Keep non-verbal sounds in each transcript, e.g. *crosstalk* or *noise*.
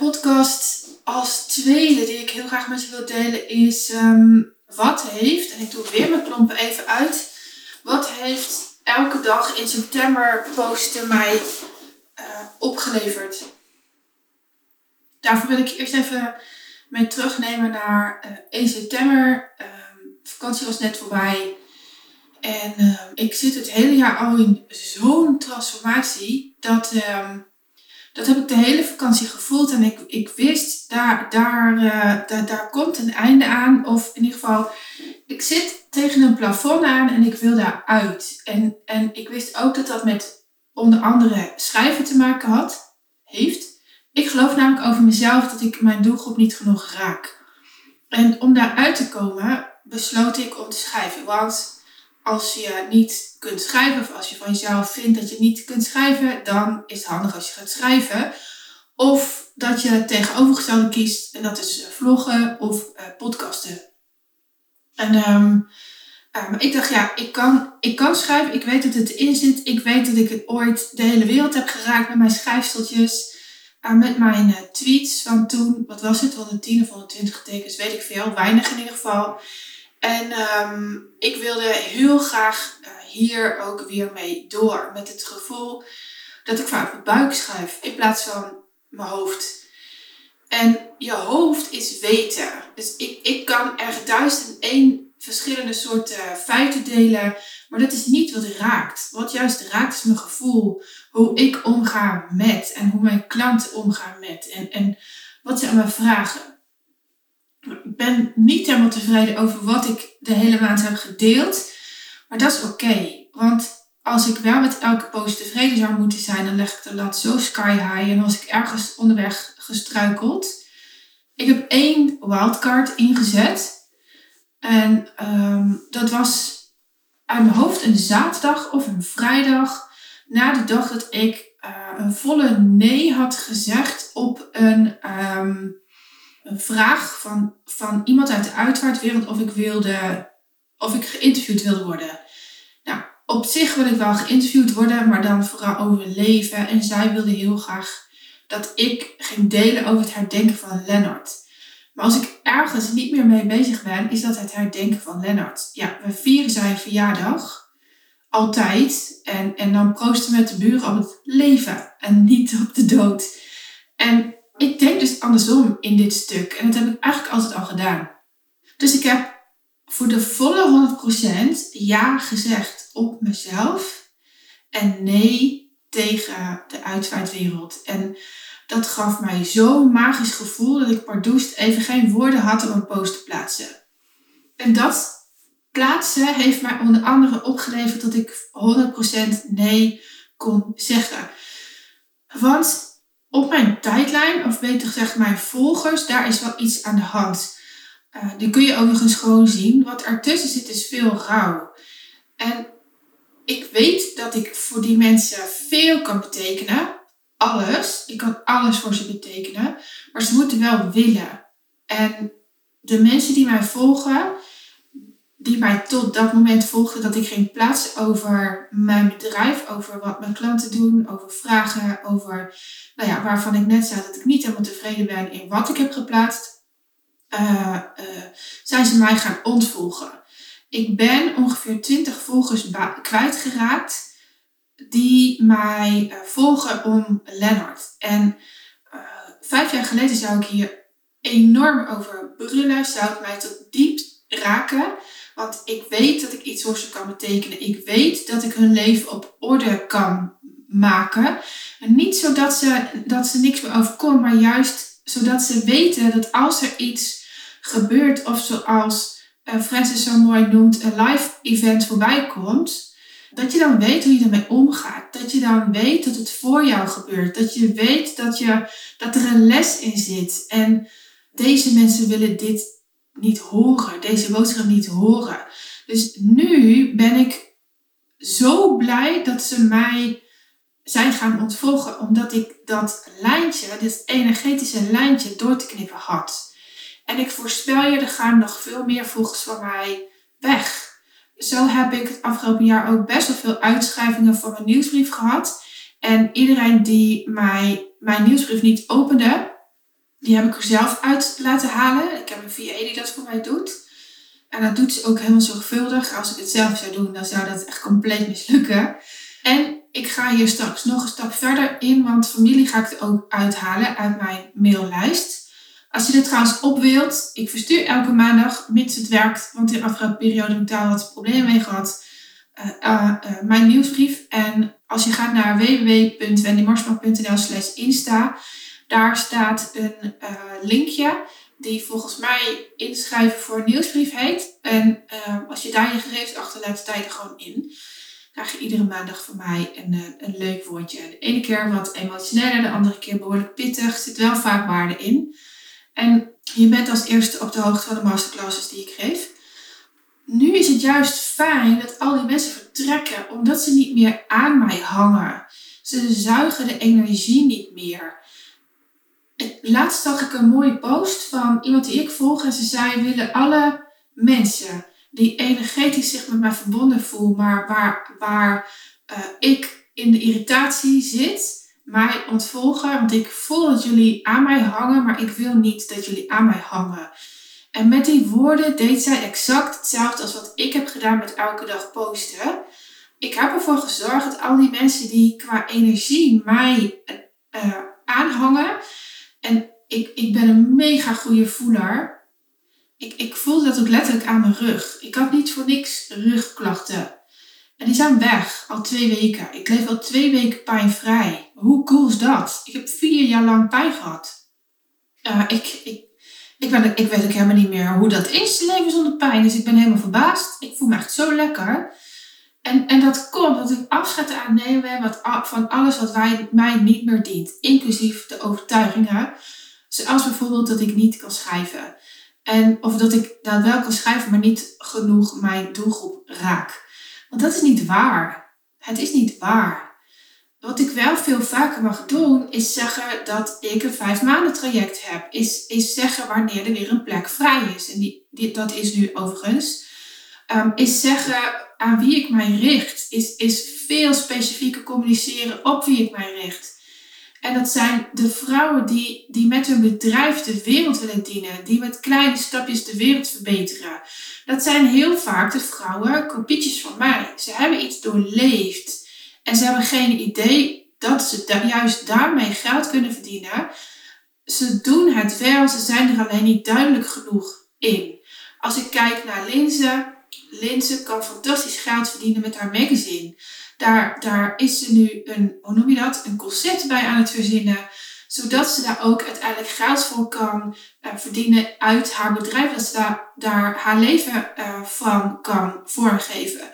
podcast als tweede die ik heel graag met je wil delen is ehm, wat heeft, en ik doe weer mijn klompen even uit, wat heeft elke dag in september posten mij uh, opgeleverd. Daarvoor wil ik eerst even mee terugnemen naar uh, 1 september. Um, vakantie was net voorbij. En uh, ik zit het hele jaar al in zo'n transformatie dat dat heb ik de hele vakantie gevoeld. En ik, ik wist, daar, daar, uh, daar, daar komt een einde aan. Of in ieder geval, ik zit tegen een plafond aan en ik wil daar uit. En, en ik wist ook dat dat met onder andere schrijven te maken had, heeft. Ik geloof namelijk over mezelf dat ik mijn doelgroep niet genoeg raak. En om daar uit te komen, besloot ik om te schrijven. Want als je niet kunt schrijven of als je van jezelf vindt dat je niet kunt schrijven, dan is het handig als je gaat schrijven. Of dat je het tegenovergestelde kiest en dat is vloggen of uh, podcasten. En uh, maar ik dacht, ja, ik kan, ik kan schrijven. Ik weet dat het erin zit. Ik weet dat ik het ooit de hele wereld heb geraakt met mijn schrijfsteltjes. Uh, met mijn tweets van toen, wat was het, 110 of 120 tekens, weet ik veel. Weinig in ieder geval. En um, ik wilde heel graag uh, hier ook weer mee door. Met het gevoel dat ik vaak mijn buik schrijf in plaats van mijn hoofd. En je hoofd is weten. Dus ik, ik kan er duizend en één verschillende soorten feiten delen. Maar dat is niet wat raakt. Wat juist raakt is mijn gevoel. Hoe ik omga met. En hoe mijn klanten omgaan met. En, en wat ze aan me vragen ben niet helemaal tevreden over wat ik de hele maand heb gedeeld. Maar dat is oké. want als ik wel met elke post tevreden zou moeten zijn, dan leg ik de lat zo sky high. En als ik ergens onderweg gestruikeld. Ik heb één wildcard ingezet. En um, dat was uit mijn hoofd een zaterdag of een vrijdag. Na de dag dat ik uh, een volle nee had gezegd op een um, een vraag van, van iemand uit de uitvaartwereld of ik wilde, of ik geïnterviewd wilde worden. Nou, op zich wil ik wel geïnterviewd worden, maar dan vooral over leven. En zij wilde heel graag dat ik ging delen over het herdenken van Lennart. Maar als ik ergens niet meer mee bezig ben, is dat het herdenken van Lennart. Ja, we vieren zijn verjaardag. Altijd. En, en dan proosten met de buren op het leven en niet op de dood. En ik denk dus andersom in dit stuk. En dat heb ik eigenlijk altijd al gedaan. Dus ik heb voor de volle 100% ja gezegd op mezelf. En nee tegen de uitvaartwereld. En dat gaf mij zo'n magisch gevoel dat ik pardoest even geen woorden had om een post te plaatsen. En dat plaatsen heeft mij onder andere opgeleverd dat ik 100% nee kon zeggen. Want op mijn tijdlijn, of beter gezegd mijn volgers, daar is wel iets aan de hand. Uh, die kun je eens gewoon zien. Wat ertussen zit is veel rouw. En ik weet dat ik voor die mensen veel kan betekenen. Alles. Ik kan alles voor ze betekenen. Maar ze moeten wel willen. En de mensen die mij volgen, die mij tot dat moment volgden dat ik ging plaatsen over mijn bedrijf, over wat mijn klanten doen, over vragen, over, nou ja, waarvan ik net zei dat ik niet helemaal tevreden ben in wat ik heb geplaatst, uh, uh, zijn ze mij gaan ontvolgen. Ik ben ongeveer 20 volgers kwijtgeraakt die mij uh, volgen om Lennart. En vijf jaar geleden zou ik hier enorm over brullen, zou het mij tot diep raken. Want ik weet dat ik iets voor ze kan betekenen. Ik weet dat ik hun leven op orde kan maken. En niet zodat ze, dat ze niks meer overkomt, maar juist zodat ze weten dat als er iets gebeurt, of zoals uh, Francis zo mooi noemt, een live event voorbij komt, dat je dan weet hoe je ermee omgaat. Dat je dan weet dat het voor jou gebeurt. Dat je weet dat, je, dat er een les in zit. En deze mensen willen dit niet horen, deze boodschap niet horen. Dus nu ben ik zo blij dat ze mij zijn gaan ontvolgen, omdat ik dat lijntje, dit energetische lijntje door te knippen had. En ik voorspel je, er gaan nog veel meer volgers van mij weg. Zo heb ik het afgelopen jaar ook best wel veel uitschrijvingen voor mijn nieuwsbrief gehad. En iedereen die mij, mijn nieuwsbrief niet opende, Die heb ik er zelf uit laten halen. Ik heb een VA die dat voor mij doet. En dat doet ze ook helemaal zorgvuldig. Als ik het zelf zou doen, dan zou dat echt compleet mislukken. En ik ga hier straks nog een stap verder in, want familie ga ik er ook uithalen uit mijn maillijst. Als je dit trouwens op wilt, ik verstuur elke maandag, mits het werkt, want in de afgelopen periode heb ik daar wat problemen mee gehad, uh, uh, mijn nieuwsbrief. En als je gaat naar www.wendymarsman.nl slash insta, daar staat een linkje die volgens mij inschrijven voor een nieuwsbrief heet. En als je daar je gegevens achterlaat, sta je er gewoon in krijg je iedere maandag van mij een, eh, een leuk woordje. De ene keer wat emotioneler, de andere keer behoorlijk pittig. Zit wel vaak waarde in. En je bent als eerste op de hoogte van de masterclasses die ik geef. Nu is het juist fijn dat al die mensen vertrekken, omdat ze niet meer aan mij hangen. Ze zuigen de energie niet meer. Laatst zag ik een mooie post van iemand die ik volg en ze zei: willen alle mensen die energetisch zich met mij verbonden voel, maar waar, waar uh, ik in de irritatie zit, mij ontvolgen. Want ik voel dat jullie aan mij hangen, maar ik wil niet dat jullie aan mij hangen. En met die woorden deed zij exact hetzelfde als wat ik heb gedaan met elke dag posten. Ik heb ervoor gezorgd dat al die mensen die qua energie mij uh, aanhangen. En ik, ik ben een mega goede voeler ik, ik voelde dat ook letterlijk aan mijn rug. Ik had niet voor niks rugklachten. En die zijn weg, al twee weken. Ik leef al twee weken pijnvrij. Hoe cool is dat? Ik heb vier jaar lang pijn gehad. Uh, ik, ik, ik, ben, ik weet ook helemaal niet meer hoe dat is, leven zonder pijn. Dus ik ben helemaal verbaasd. Ik voel me echt zo lekker. En, en dat komt dat ik afscheid aannemen wat, van alles wat wij, mij niet meer dient. Inclusief de overtuigingen. Zoals bijvoorbeeld dat ik niet kan schrijven. En of dat ik dat wel kan schrijven, maar niet genoeg mijn doelgroep raak. Want dat is niet waar. Het is niet waar. Wat ik wel veel vaker mag doen, is zeggen dat ik een vijf maanden traject heb. Is, is zeggen wanneer er weer een plek vrij is. En die, die, dat is nu overigens. Um, is zeggen aan wie ik mij richt. Is, is veel specifieker communiceren op wie ik mij richt. En dat zijn de vrouwen die, die met hun bedrijf de wereld willen dienen, die met kleine stapjes de wereld verbeteren. Dat zijn heel vaak de vrouwen, kopietjes van mij. Ze hebben iets doorleefd en ze hebben geen idee dat ze da juist daarmee geld kunnen verdienen. Ze doen het wel, ze zijn er alleen niet duidelijk genoeg in. Als ik kijk naar Linze, Linze kan fantastisch geld verdienen met haar magazine. Daar, daar is ze nu een, hoe noem je dat, een concept bij aan het verzinnen. Zodat ze daar ook uiteindelijk geld voor kan uh, verdienen uit haar bedrijf. Dat ze daar, haar leven uh, van kan vormgeven.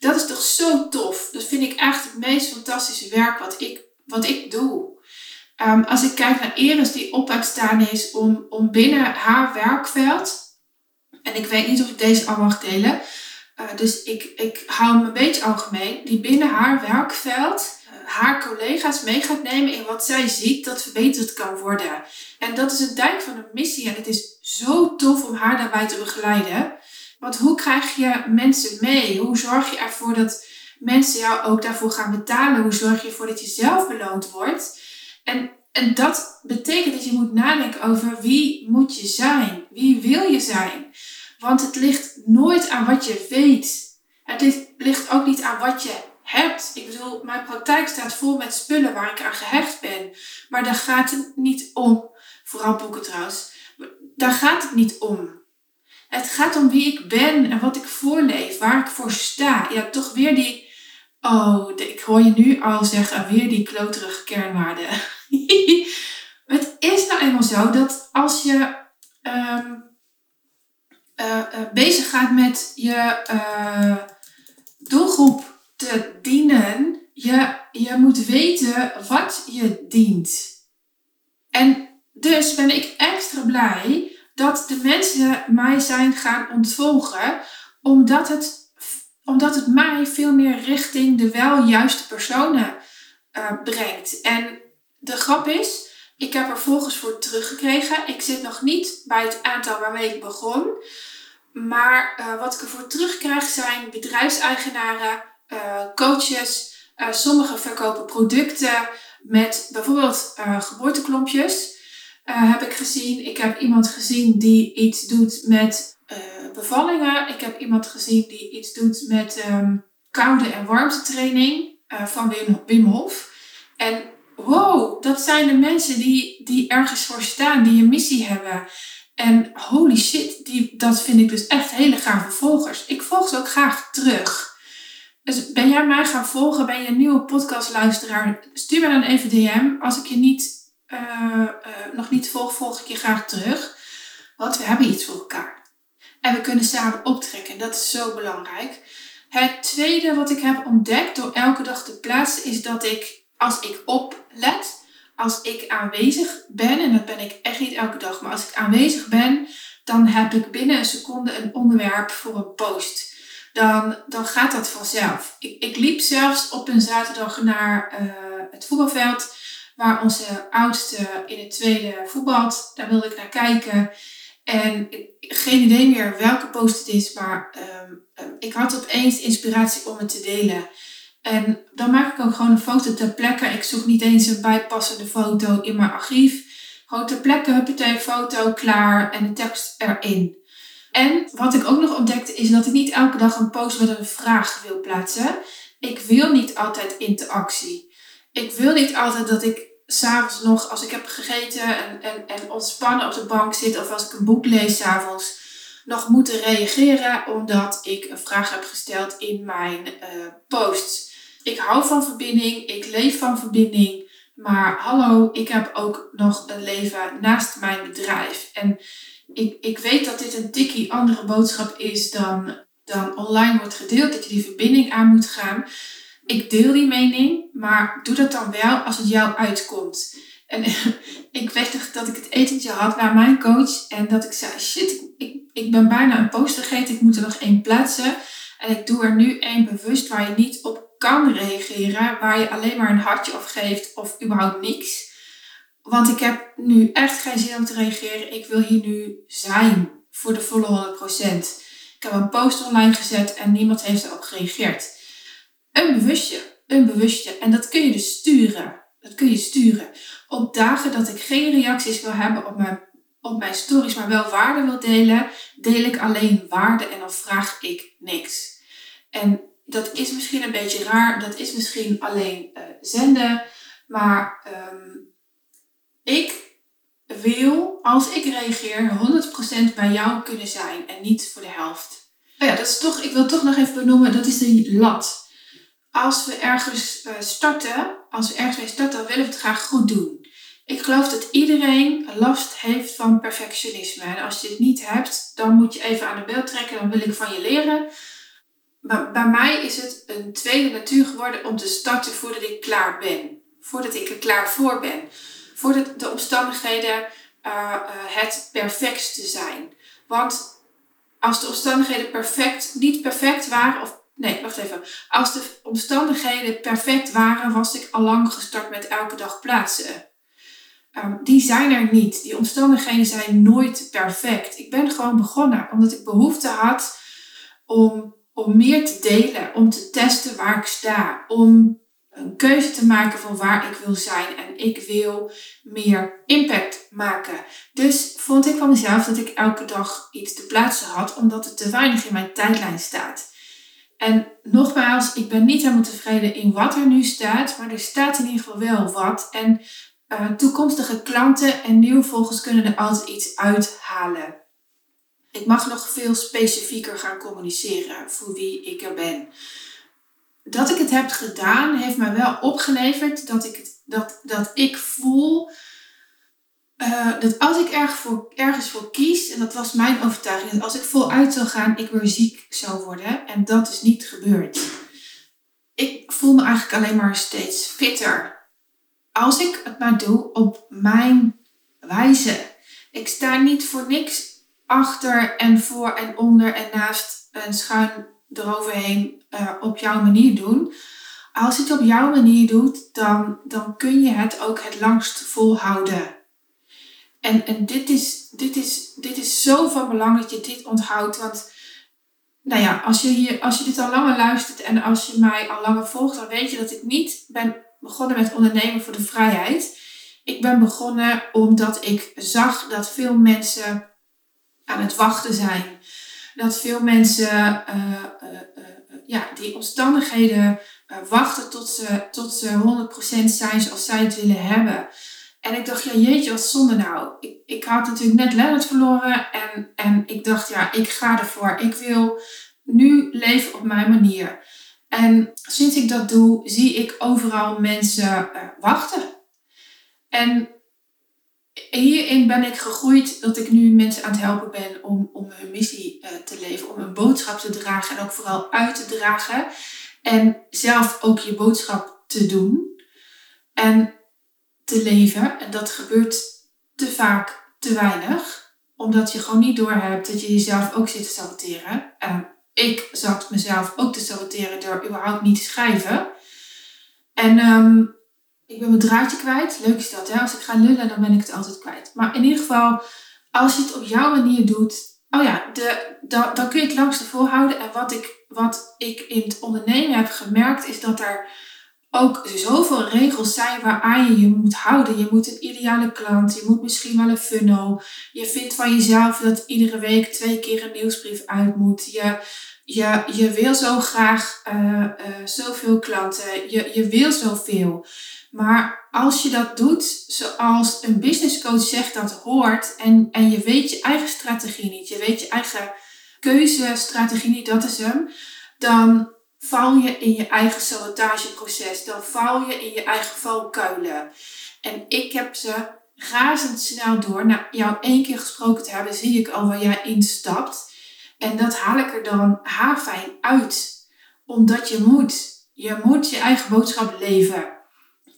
Dat is toch zo tof. Dat vind ik echt het meest fantastische werk wat ik, wat ik doe. Um, als ik kijk naar Iris die op staan is om, om binnen haar werkveld. En ik weet niet of ik deze al mag delen. Uh, dus ik, ik hou me een beetje algemeen, die binnen haar werkveld uh, haar collega's mee gaat nemen in wat zij ziet dat verbeterd kan worden. En dat is een dijk van een missie en het is zo tof om haar daarbij te begeleiden. Want hoe krijg je mensen mee? Hoe zorg je ervoor dat mensen jou ook daarvoor gaan betalen? Hoe zorg je ervoor dat je zelf beloond wordt? En, en dat betekent dat je moet nadenken over wie moet je zijn? Wie wil je zijn? Want het ligt nooit aan wat je weet. Het ligt ook niet aan wat je hebt. Ik bedoel, mijn praktijk staat vol met spullen waar ik aan gehecht ben. Maar daar gaat het niet om. Vooral boeken trouwens. Daar gaat het niet om. Het gaat om wie ik ben en wat ik voorleef, waar ik voor sta. Ja, toch weer die. Oh, ik hoor je nu al zeggen, weer die kloterige kernwaarden. *laughs* het is nou eenmaal zo dat als je um, uh, bezig gaat met je uh, doelgroep te dienen, je, je moet weten wat je dient. En dus ben ik extra blij dat de mensen mij zijn gaan ontvolgen, omdat het, omdat het mij veel meer richting de wel juiste personen brengt. En de grap is, ik heb er volgens voor teruggekregen. Ik zit nog niet bij het aantal waarmee ik begon. Maar uh, wat ik ervoor terugkrijg zijn bedrijfseigenaren, uh, coaches. Uh, sommigen verkopen producten met bijvoorbeeld geboorteklompjes. heb ik gezien. Ik heb iemand gezien die iets doet met bevallingen. Ik heb iemand gezien die iets doet met um, koude en warmte training uh, van Wim Hof. En wow, dat zijn de mensen die, die ergens voor staan, die een missie hebben. En holy shit, die, dat vind ik dus echt hele gave volgers. Ik volg ze ook graag terug. Dus ben jij mij gaan volgen? Ben je een nieuwe podcastluisteraar? Stuur me dan even DM. Als ik je niet, uh, uh, nog niet volg, volg ik je graag terug. Want we hebben iets voor elkaar. En we kunnen samen optrekken. Dat is zo belangrijk. Het tweede wat ik heb ontdekt door elke dag te plaatsen is dat ik, als ik oplet, als ik aanwezig ben, en dat ben ik echt niet elke dag, maar als ik aanwezig ben, dan heb ik binnen een seconde een onderwerp voor een post. Dan, dan gaat dat vanzelf. Ik, ik liep zelfs op een zaterdag naar uh, het voetbalveld, waar onze oudste in het tweede voetbalt. Daar wilde ik naar kijken. En geen idee meer welke post het is, maar um, ik had opeens inspiratie om het te delen. En dan maak ik ook gewoon een foto ter plekke. Ik zoek niet eens een bijpassende foto in mijn archief. Gewoon ter plekke, huppatee, foto, klaar en de tekst erin. En wat ik ook nog ontdekte is dat ik niet elke dag een post met een vraag wil plaatsen. Ik wil niet altijd interactie. Ik wil niet altijd dat ik s'avonds nog, als ik heb gegeten en, en, en ontspannen op de bank zit of als ik een boek lees s'avonds, nog moeten reageren omdat ik een vraag heb gesteld in mijn uh, posts. Ik hou van verbinding, ik leef van verbinding, maar hallo, ik heb ook nog een leven naast mijn bedrijf. En ik, ik weet dat dit een tikkie andere boodschap is dan, dan online wordt gedeeld, dat je die verbinding aan moet gaan. Ik deel die mening, maar doe dat dan wel als het jou uitkomt. En *laughs* ik weet dat ik het etentje had bij mijn coach en dat ik zei, shit, ik, ik ben bijna een post vergeten, ik moet er nog één plaatsen. En ik doe er nu één bewust waar je niet op kan reageren, waar je alleen maar een hartje op geeft of überhaupt niks. Want ik heb nu echt geen zin om te reageren. Ik wil hier nu zijn voor de volle 100%. Ik heb een post online gezet en niemand heeft erop gereageerd. Een bewustje, een bewustje. En dat kun je dus sturen. Dat kun je sturen. Op dagen dat ik geen reacties wil hebben op mijn, op mijn stories, maar wel waarde wil delen, deel ik alleen waarde en dan vraag ik niks. En dat is misschien een beetje raar, dat is misschien alleen uh, zenden, maar um, ik wil, als ik reageer, 100% bij jou kunnen zijn en niet voor de helft. Nou ja, dat is toch, ik wil toch nog even benoemen, dat is de lat als we ergens uh, starten, als we ergens mee starten, dan willen we het graag goed doen. Ik geloof dat iedereen last heeft van perfectionisme. En als je dit niet hebt, dan moet je even aan de bel trekken. Dan wil ik van je leren. Maar bij mij is het een tweede natuur geworden om te starten voordat ik klaar ben. Voordat ik er klaar voor ben. Voordat de omstandigheden uh, uh, het perfectste zijn. Want als de omstandigheden perfect, niet perfect waren of Nee, wacht even. Als de omstandigheden perfect waren, was ik al lang gestart met elke dag plaatsen. Um, die zijn er niet. Die omstandigheden zijn nooit perfect. Ik ben gewoon begonnen omdat ik behoefte had om, om meer te delen, om te testen waar ik sta, om een keuze te maken van waar ik wil zijn. En ik wil meer impact maken. Dus vond ik van mezelf dat ik elke dag iets te plaatsen had, omdat het te weinig in mijn tijdlijn staat. En nogmaals, ik ben niet helemaal tevreden in wat er nu staat, maar er staat in ieder geval wel wat. En uh, toekomstige klanten en nieuwe volgers kunnen er altijd iets uithalen. Ik mag nog veel specifieker gaan communiceren voor wie ik er ben. Dat ik het heb gedaan, heeft mij wel opgeleverd dat ik, het, dat, dat ik voel uh, dat als ik ergens voor, ergens voor kies, en dat was mijn overtuiging, dat als ik voluit zou gaan, ik weer ziek zou worden. En dat is niet gebeurd. Ik voel me eigenlijk alleen maar steeds fitter. Als ik het maar doe op mijn wijze. Ik sta niet voor niks achter en voor en onder en naast en schuin eroverheen uh, op jouw manier doen. Als je het op jouw manier doet, dan, dan kun je het ook het langst volhouden. En, en dit, is, dit, is, dit is zo van belang dat je dit onthoudt. Want nou ja, als je, hier, als je dit al langer luistert en als je mij al langer volgt, dan weet je dat ik niet ben begonnen met ondernemen voor de vrijheid. Ik ben begonnen omdat ik zag dat veel mensen aan het wachten zijn. Dat veel mensen uh, uh, uh, ja, die omstandigheden wachten tot ze, tot ze 100% zijn zoals zij het willen hebben. En ik dacht, ja jeetje, wat zonde nou. Ik, ik had natuurlijk net Leonard verloren en, en ik dacht, ja, ik ga ervoor. Ik wil nu leven op mijn manier. En sinds ik dat doe, zie ik overal mensen wachten. En hierin ben ik gegroeid dat ik nu mensen aan het helpen ben om, om hun missie uh, te leven, om een boodschap te dragen en ook vooral uit te dragen. En zelf ook je boodschap te doen en te leven. En dat gebeurt te vaak te weinig, omdat je gewoon niet doorhebt dat je jezelf ook zit te saboteren. En ik zat mezelf ook te saboteren door überhaupt niet te schrijven. En um, ik ben mijn draadje kwijt. Leuk is dat, hè? Als ik ga lullen, dan ben ik het altijd kwijt. Maar in ieder geval, als je het op jouw manier doet, oh ja, de, dan, dan kun je het langste volhouden. En wat ik, wat ik in het ondernemen heb gemerkt, is dat er ook zoveel regels zijn waaraan je je moet houden. Je moet een ideale klant, je moet misschien wel een funnel. Je vindt van jezelf dat iedere week twee keer een nieuwsbrief uit moet. Je, je, je wil zo graag uh, uh, zoveel klanten. Je, je wil zoveel. Maar als je dat doet zoals een business coach zegt dat hoort en, en je weet je eigen strategie niet, je weet je eigen keuzestrategie niet, dat is hem, dan val je in je eigen sabotageproces. Dan val je in je eigen valkuilen. En ik heb ze razendsnel door. Na jou één keer gesproken te hebben, zie ik al waar jij instapt. En dat haal ik er dan haarfijn uit. Omdat je moet. Je moet je eigen boodschap leven.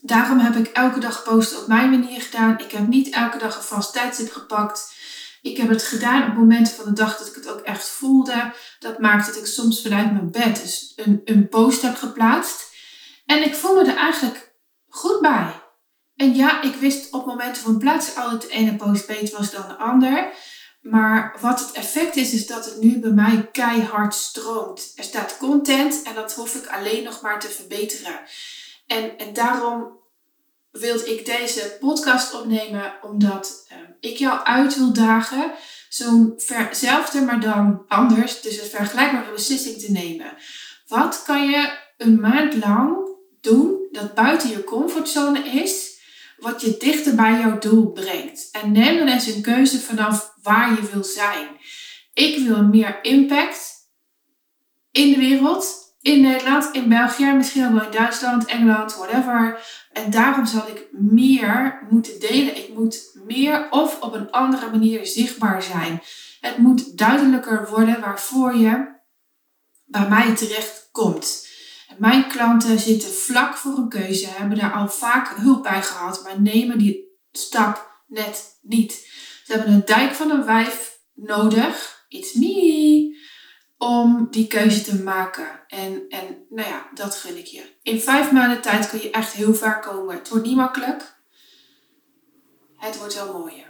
Daarom heb ik elke dag posten op mijn manier gedaan. Ik heb niet elke dag een vast tijdstip gepakt. Ik heb het gedaan op momenten van de dag dat ik het ook echt voelde. Dat maakt dat ik soms vanuit mijn bed dus een, een post heb geplaatst. En ik voel me er eigenlijk goed bij. En ja, ik wist op momenten van plaatsen altijd de ene post beter was dan de ander. Maar wat het effect is, is dat het nu bij mij keihard stroomt. Er staat content en dat hoef ik alleen nog maar te verbeteren. En, en daarom wilde ik deze podcast opnemen omdat uh, ik jou uit wil dagen zo'n verzelfde, maar dan anders, dus een vergelijkbare beslissing te nemen. Wat kan je een maand lang doen dat buiten je comfortzone is, wat je dichter bij jouw doel brengt? En neem dan eens een keuze vanaf waar je wil zijn. Ik wil meer impact in de wereld in Nederland, in België, misschien ook wel in Duitsland, Engeland, whatever. En daarom zal ik meer moeten delen. Ik moet meer of op een andere manier zichtbaar zijn. Het moet duidelijker worden waarvoor je bij mij terecht komt. mijn klanten zitten vlak voor een keuze, hebben daar al vaak hulp bij gehad, maar nemen die stap net niet. Ze hebben een dijk van een wijf nodig. It's me om die keuze te maken. En, en nou ja, dat gun ik je. In vijf maanden tijd kun je echt heel ver komen. Het wordt niet makkelijk. Het wordt wel mooier.